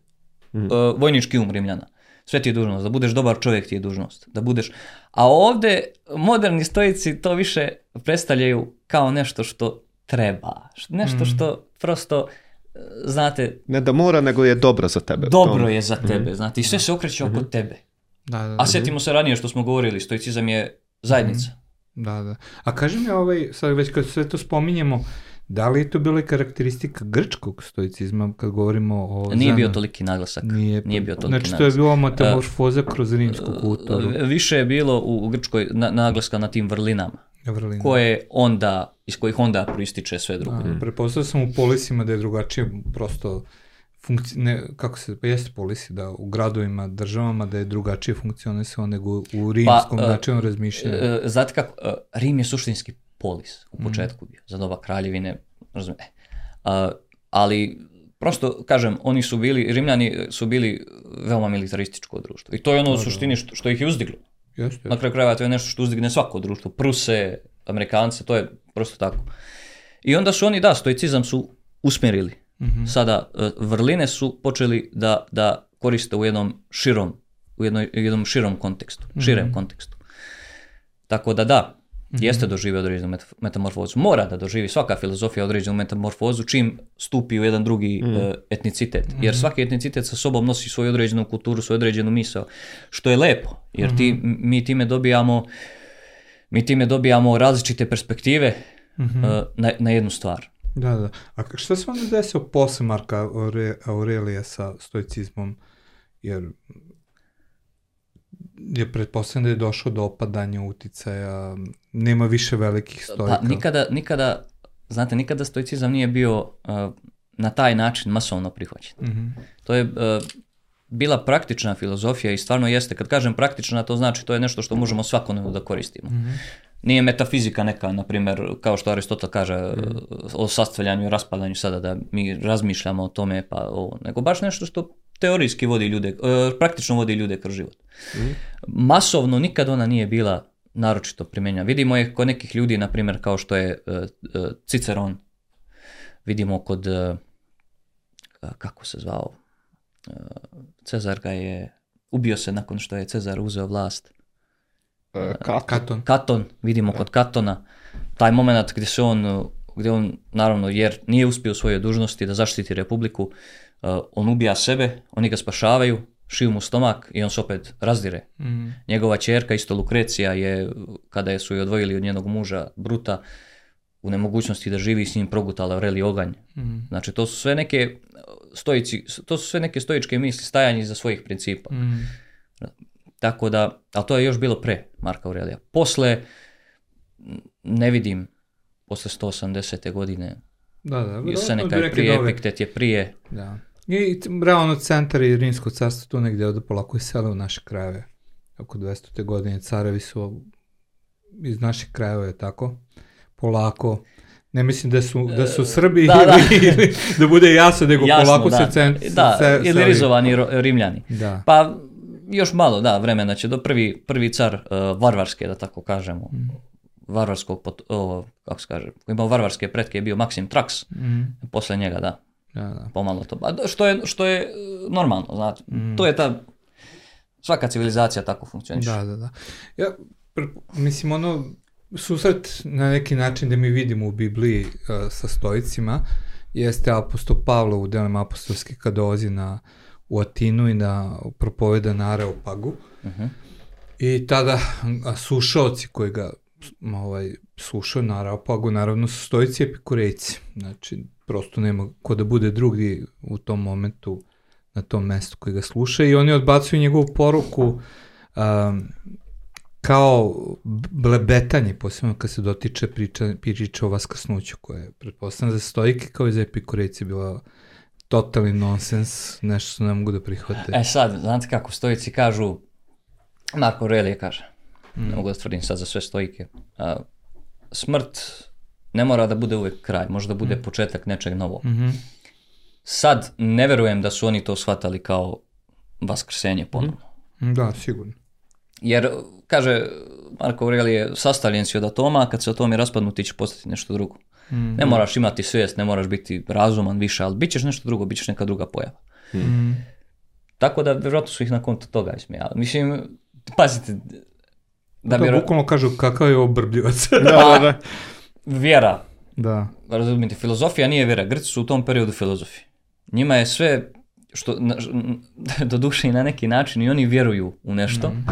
mm. uh, vojnički um Rimljana. Sve ti je dužnost, da budeš dobar čovjek ti je dužnost. Da budeš... A ovdje moderni stoici to više predstavljaju kao nešto što treba. Nešto mm. što prosto znate... Ne da mora, nego je dobro za tebe. Dobro je za tebe, mm znate, i sve se mhm. okreće mm oko mhm. tebe. Da, da, da. A setimo se ranije što smo govorili, stoicizam je zajednica. Mhm. Da, da. A kaži mi ovaj, sad već kad sve to spominjemo, Da li je to bila karakteristika grčkog stoicizma kad govorimo o... Nije zana... bio toliki naglasak. Nije, nije pa- bio toliki znači, naglasak. Znači to je bila metamorfoza kroz rimsku kulturu. Više je bilo u, u Grčkoj na, naglaska na tim vrlinama. Vrlina. Koje onda iz kojih onda proističe sve drugo. A, da, prepostavio sam u polisima da je drugačije prosto funkci... ne, kako se, pa jeste polisi, da u gradovima, državama da je drugačije funkcionisao nego u pa, rimskom pa, načinu razmišljanja. E, e znate kako, e, Rim je suštinski polis u mhm. početku mm. bio, za doba kraljevine, razumijem, ali prosto, kažem, oni su bili, rimljani su bili veoma militarističko društvo i to je ono u pa da. suštini što, što ih je uzdiglo. Jeste. Na kraju krajeva to je nešto što uzdigne svako društvo, Pruse, Amerikance, to je prosto tako. I onda su oni, da, stoicizam su usmjerili. Mm -hmm. Sada e, vrline su počeli da, da koriste u jednom širom, u jednoj, jednom širom kontekstu, mm -hmm. širem kontekstu. Tako da da, mhm. jeste doživio određenu metamorfozu. Mora da doživi svaka filozofija određenu metamorfozu čim stupi u jedan drugi mm -hmm. etnicitet. Mhm. Jer svaki etnicitet sa sobom nosi svoju određenu kulturu, svoju određenu misao. Što je lepo, jer ti, mhm. mi time dobijamo mi time dobijamo različite perspektive mm-hmm. na, na jednu stvar. Da, da. A šta se onda desilo posle Marka Aurelija sa stoicizmom? Jer je pretpostavljeno da je došlo do opadanja uticaja, nema više velikih stoika. Pa nikada, nikada, znate, nikada stoicizam nije bio uh, na taj način masovno prihvaćen. Mm -hmm. To je uh, bila praktična filozofija i stvarno jeste. Kad kažem praktična, to znači to je nešto što možemo svakodnevno da koristimo. Mm -hmm. Nije metafizika neka, na primjer, kao što Aristotel kaže mm. o sastavljanju i raspadanju sada, da mi razmišljamo o tome, pa ovo, nego baš nešto što teorijski vodi ljude, e, praktično vodi ljude kroz život. Mm. Masovno nikad ona nije bila naročito primjenja. Vidimo je kod nekih ljudi, na primjer, kao što je e, e, Ciceron, vidimo kod, kako se zvao, Cezar ga je, ubio se nakon što je Cezar uzeo vlast. E, Katon. Katon, vidimo da. kod Katona, taj moment gdje se on, gdje on naravno jer nije uspio svoje dužnosti da zaštiti republiku, e, on ubija sebe, oni ga spašavaju, šiju mu stomak i on se opet razdire. Mm. Njegova čerka, isto Lukrecija je, kada je su je odvojili od njenog muža Bruta, u nemogućnosti da živi s njim progutala vreli oganj. Mm. Znači to su sve neke uh, stoici, to su sve neke stoičke misli, stajanje za svojih principa. Mm. Tako da, a to je još bilo pre Marka Aurelija. Posle, ne vidim, posle 180. godine, da, da, Jeseneka je prije, Epiktet je prije. Da. I realno centar i Rimsko carstvo tu negdje od polako sele u naše krajeve. Oko 200. godine carevi su iz naših krajeva, je tako? polako. Ne mislim da su, da su e, Srbi da, da. ili, da. da bude jasno, nego Jasno, polako da. se cen... Da, se, ili rizovani rimljani. Da. Pa još malo, da, vremena će do prvi, prvi car uh, varvarske, da tako kažemo, mm. varvarskog, pot, o, kako se kaže, imao varvarske pretke je bio Maksim Trax, mm. posle njega, da, da, da. pomalo to, ba, što je, što je e, normalno, znate, mm. to je ta, svaka civilizacija tako da, funkcioniše. Da, da, da. Ja, mislim, ono, susret na neki način da mi vidimo u Bibliji uh, sa stojicima jeste apostol Pavlo u delima apostolski kad dolazi na u Atinu i na propoveda na Areopagu. Uh mhm. -huh. I tada slušalci koji ga ovaj, slušao na Areopagu, naravno su stojici epikurejci. Znači, prosto nema ko da bude drugi u tom momentu na tom mestu koji ga sluša i oni odbacuju njegovu poruku um, kao blebetanje, posebno kad se dotiče priča, priča o vaskrsnuću, koja da je, pretpostavljam, za stojike kao i za epikurejci bila totalni nonsens, nešto što ne mogu da prihvate. E sad, znate kako stojici kažu, Marko Aurelije kaže, mm. ne mogu da tvrdim sad za sve stojike, a, smrt ne mora da bude uvek kraj, može da bude mm. početak nečeg novog. Mm -hmm. Sad ne verujem da su oni to shvatali kao vaskrsenje ponovno. Mm. Da, sigurno. Jer, kaže, Marko Aurelije, sastavljen si od atoma, kad se atomi raspadnu ti će postati nešto drugo. Mm-hmm. Ne moraš imati svijest, ne moraš biti razuman više, ali bit ćeš nešto drugo, bit ćeš neka druga pojava. Mm-hmm. Tako da, vjerojatno su ih na konto toga ismijali. Mislim, pazite, da bi... bukvalno kažu kakav je obrbljivac. Pa, da, da, da. Vjera. Da. Razumite, filozofija nije vjera. Grci su u tom periodu filozofi. Njima je sve, što, do duše i na neki način, i oni vjeruju u nešto, mm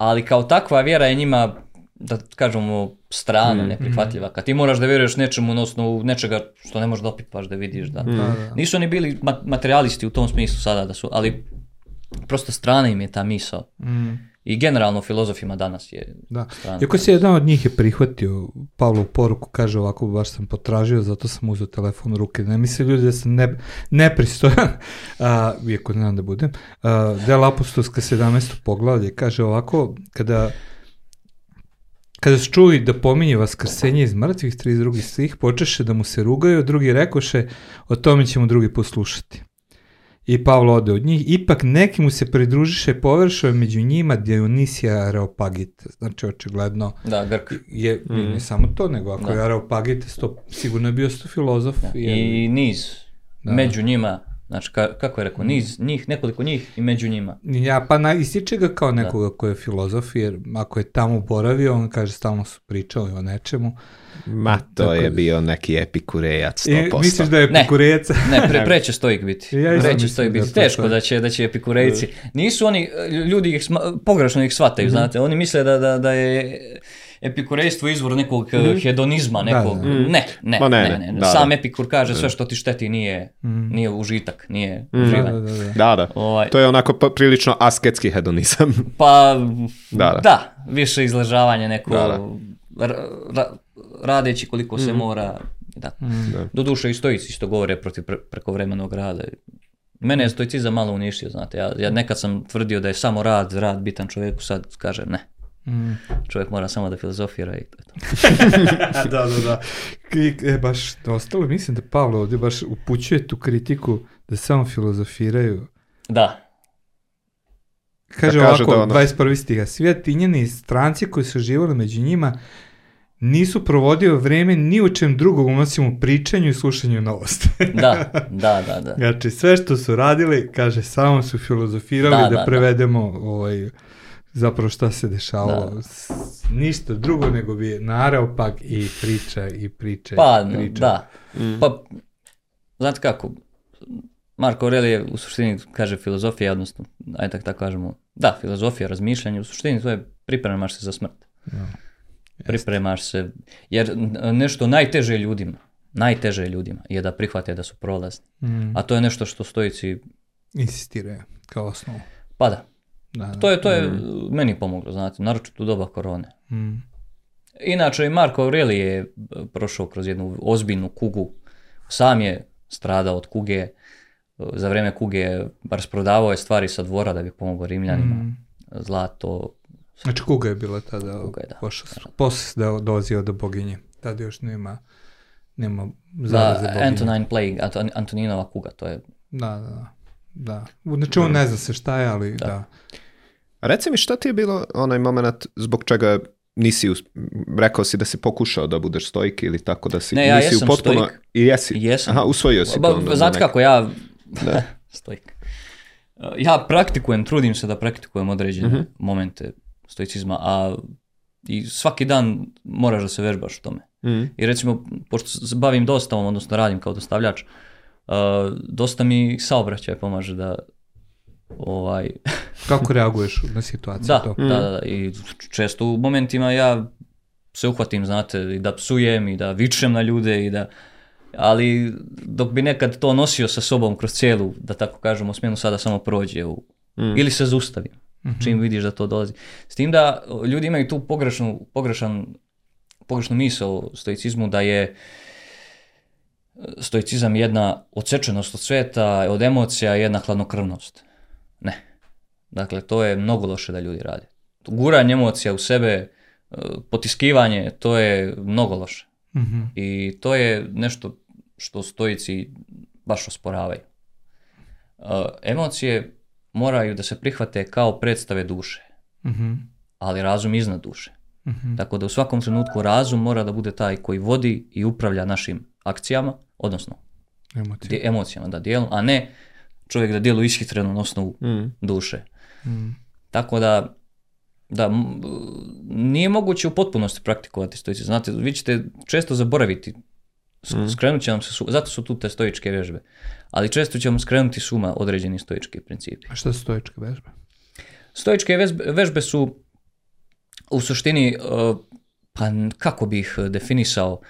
ali kao takva vjera je njima, da kažemo, strana, mm, neprihvatljiva. Mm. Kad ti moraš da vjeruješ nečemu na osnovu nečega što ne možeš da opipaš, da vidiš. Da. Mm. Da, da. Nisu oni bili materialisti u tom smislu sada, da su, ali prosto strana im je ta misao. Mm i generalno filozofima danas je. Da. Iako se jedan od njih je prihvatio Pavlov poruku, kaže ovako, baš sam potražio, zato sam uzeo telefon u ruke. Ne misle ljudi da sam ne, nepristojan, a, iako ne znam da budem. A, Del Apostolska 17. poglavlje kaže ovako, kada Kada su čuli da pominje vaskrsenje iz mrtvih, tri iz drugih stih, počeše da mu se rugaju, drugi rekoše, o tome ćemo drugi poslušati i Pavlo ode od njih, ipak neki mu se pridružiše je među njima Dionisija Areopagita. Znači, očigledno da, Grk. je mm. ne samo to, nego ako da. je Areopagita, sto, sigurno je bio sto filozof. Da. I, jer... I niz. Da. Među njima Znači, ka, kako je rekao, mm. niz njih, nekoliko njih i među njima. Ja, pa na, ističe ga kao da. nekoga da. ko je filozof, jer ako je tamo boravio, on kaže, stalno su pričali o nečemu. Ma, to Tako... je da. bio neki epikurejac, 100%. E, misliš da je epikurejac? Ne, ne pre, preće stojik biti. Ja preće stojik da biti. Da Teško da će, da će epikurejci. Nisu oni, ljudi ih, pogrešno ih shvataju, mm znate. Oni misle da, da, da je epikurejstvo izvor nekog mm. hedonizma, da, nekog... Da, da. Ne, ne, Ma ne, ne, ne, ne. Da, Sam da. epikur kaže sve da. što ti šteti nije, mhm. nije užitak, nije mm. uživanje. Da, da, da. da, Ovaj, to je onako prilično asketski hedonizam. pa, da, da. da više izležavanje neko... Da, da. Ra, radeći koliko mm. se mhm. mora da. Mm. da. Doduše i stojici što govore protiv pre, prekovremenog rada. Mene je mhm. stoicizam malo uništio, znate, ja, ja nekad sam tvrdio da je samo rad, rad bitan čovjeku, sad kažem ne. Mm. Čovjek mora samo da filozofira i to je to. da, da, da. E, baš, ostalo mislim da Pavlo ovdje baš upućuje tu kritiku da samo filozofiraju. Da. Kaže da ovako, da ono... 21. stiga, svi atinjani i stranci koji su živali među njima nisu provodio vreme ni u čem drugom osim u pričanju i slušanju novosti. da, da, da, da. Znači, sve što su radili, kaže, samo su filozofirali da, da, da, da. prevedemo da. ovaj, zapravo šta se dešavalo. Da. ništa drugo nego bi narao pak i priča i priča pa, i priča. Da. Mm. Pa, znate kako, Marko Aurelije u suštini kaže filozofija, odnosno, ajde tako, tako kažemo, da, filozofija, razmišljanje, u suštini to je pripremaš se za smrt. Ja. Da. Pripremaš se, jer nešto najteže ljudima, najteže ljudima je da prihvate da su prolazni. Mm. A to je nešto što stojici... Insistiraju kao osnovu. Pa da. Da, da, to je, to je mm. Uh, meni pomoglo, znate, naročito u doba korone. Mm. Inače, i Marko Aureli je uh, prošao kroz jednu ozbiljnu kugu. Sam je stradao od kuge. Uh, za vreme kuge bar rasprodavao je stvari sa dvora da bi pomogao Rimljanima. Mm. Zlato. Znači, kuga je bila tada kuga je, da, pošast. posle Poslije da dolazio do boginje. Tada još nema, nema zaraze da, boginje. Antonine Plague, Antoninova kuga, to je... Da, da, da da. Znači, on ne zna se šta je, ali da. da. Reci mi šta ti je bilo onaj moment zbog čega nisi, us... rekao si da si pokušao da budeš stojki ili tako da si, ne, ja nisi u potpuno... Stojik. I jesi? Jesam. Aha, usvojio si ba, to. Onda znate kako, ja... Da. stojik. E, ja praktikujem, trudim se da praktikujem određene uh mhm. -huh. momente stoicizma, a i svaki dan moraš da se vežbaš u tome. Mm. I recimo, pošto se bavim dostavom, odnosno radim kao dostavljač, Uh, dosta mi saobraćaj pomaže da ovaj... Kako reaguješ na situaciju? Da, to? Da, mm. da, da, i često u momentima ja se uhvatim, znate, i da psujem i da vičem na ljude i da... Ali dok bi nekad to nosio sa sobom kroz cijelu, da tako kažemo, smjenu, sada samo prođe u... Mm. ili se zaustavi. Mm -hmm. Čim vidiš da to dolazi. S tim da ljudi imaju tu pogrešnu, pogrešan, pogrešnu misao o stoicizmu da je uh, stoicizam jedna odsečenost od sveta, od emocija, jedna hladnokrvnost. Ne. Dakle, to je mnogo loše da ljudi rade. Guranje emocija u sebe, e, potiskivanje, to je mnogo loše. Mm-hmm. I to je nešto što stoici baš osporavaju. E, emocije moraju da se prihvate kao predstave duše, mm-hmm. ali razum iznad duše. Mm-hmm. Tako da u svakom trenutku razum mora da bude taj koji vodi i upravlja našim akcijama, odnosno di, emocijama da dijelu, a ne čovjek da djeluje ishitreno na osnovu mm. duše. Mm. Tako da, da nije moguće u potpunosti praktikovati stoici. Znate, vi ćete često zaboraviti, mm. skrenut će vam se, zato su tu te stoičke vježbe, ali često će vam skrenuti suma određeni stoički principi. A šta su stoičke vježbe? Stoičke vežbe, vežbe su u suštini, e, pa kako bih bi definisao,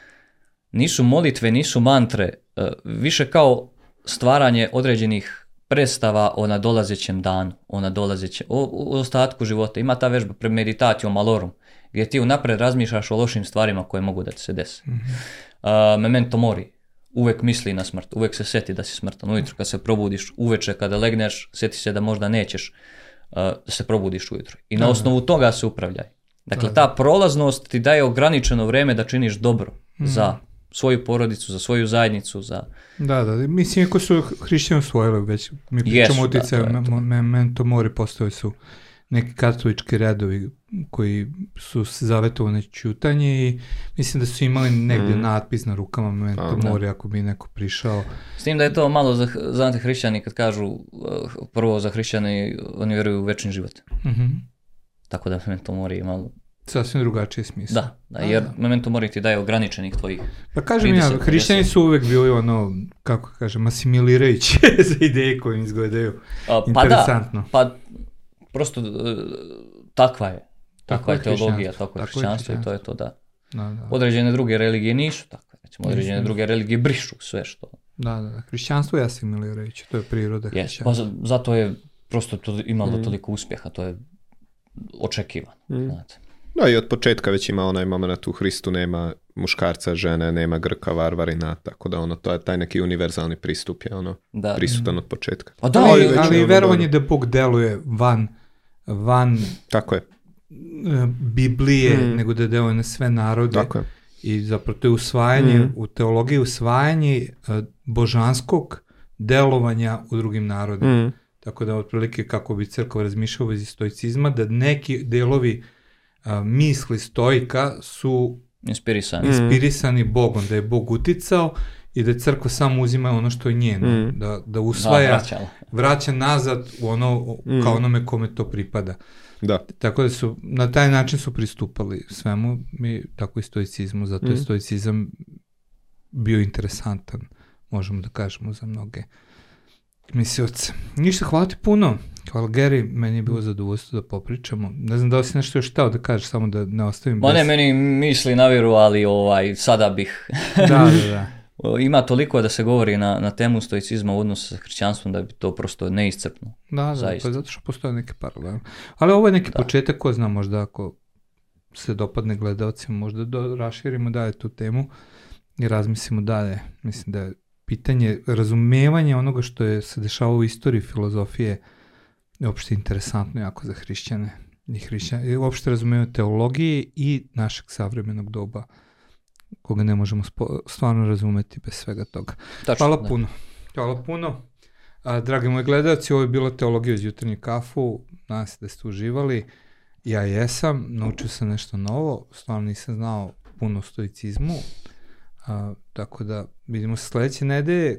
nisu molitve, nisu mantre, e, više kao stvaranje određenih predstava o nadolazećem danu, o nadolazećem, o, o ostatku života. Ima ta vežba pred meditacijom malorum, gdje ti unapred razmišljaš o lošim stvarima koje mogu da ti se desi. Mm-hmm. Uh, memento mori, uvek misli na smrt, uvek se seti da si smrtan. Ujutro kad se probudiš, uveče kada legneš, seti se da možda nećeš uh, da se probudiš ujutro. I na osnovu toga se upravljaj. Dakle, ta prolaznost ti daje ograničeno vrijeme da činiš dobro mm-hmm. za mhm svoju porodicu, za svoju zajednicu, za... Da, da, da. mislim, ako su hrišćani osvojili već, mi pričamo utjecaju, da, to da, to. memento mori postave su neki katolički redovi koji su se zavetovali na čutanje i mislim da su imali negde mm. natpis na rukama Memento Mori da. ako bi neko prišao. S tim da je to malo, za, za hrišćani kad kažu eh, prvo za hrišćani oni veruju u večni život. Mm -hmm. Tako da Memento Mori je malo Sasvim drugačije smisla. Da, da jer A, da. Memento Mori ti daje ograničenih tvojih... Pa kažem ja, hrišćani su uvek bili ono, kako kažem, asimilirajući za ideje koje im izgledaju A, pa da, interesantno. Da, pa prosto e, takva je. Takva je teologija, tako je hrišćanstvo i to je to, da. Da, da. Određene druge religije nisu tako. recimo određene Mislim. druge religije brišu sve što... Da, da, da. Hrišćanstvo je asimilirajući, to je priroda yes, Pa zato je prosto to imalo mm. toliko uspjeha, to je očekivano, mm. znate. Da, i od početka već ima onaj moment u Hristu nema muškarca, žene, nema Grka, varvarina, tako da ono, to je taj neki univerzalni pristup je ono, da. prisutan od početka. Pa da, ali, ali ono verovanje da Bog deluje van, van tako je. Eh, Biblije, hmm. nego da deluje na sve narode. Tako je. I zapravo to je usvajanje, hmm. u teologiji usvajanje eh, božanskog delovanja u drugim narodima. Hmm. Tako da, otprilike, kako bi crkva razmišljala iz stoicizma, da neki delovi uh, a, misli stojka su inspirisani, mm. inspirisani Bogom, da je Bog uticao i da crkva samo uzima ono što je njeno, mm. da, da usvaja, da, vraća nazad u ono, mm. kao onome kome to pripada. Da. Tako da su, na taj način su pristupali svemu i tako i stoicizmu, zato mm. je stoicizam bio interesantan, možemo da kažemo, za mnoge uh, misioce. Ništa, hvala ti puno. Hvala Gary, meni je bilo zadovoljstvo da popričamo. Ne znam da li si nešto još htio da kažeš, samo da ne ostavim. Ma ne, meni misli na viru, ali ovaj, sada bih. da, da, da. Ima toliko da se govori na, na temu stoicizma u odnosu sa hrišćanstvom da bi to prosto neiscrpno. Da, da, zaista. pa zato što postoje neke paralelne. Ali ovo je neki da. početak, ko zna možda ako se dopadne gledalcima, možda do, raširimo dalje tu temu i razmislimo dalje. Mislim da je pitanje razumevanja onoga što je se dešavalo u istoriji filozofije je opšte interesantno jako za hrišćane i hrišćane, uopšte razumeju teologije i našeg savremenog doba koga ne možemo stvarno razumeti bez svega toga. Tačno, Hvala da. puno. Hvala puno. A, dragi moji gledalci, ovo je bila Teologija iz jutarnje kafu. Nadam se da ste uživali. Ja jesam, naučio sam nešto novo, stvarno nisam znao puno o stoicizmu, a, tako da Vidimo se sledeće nedelje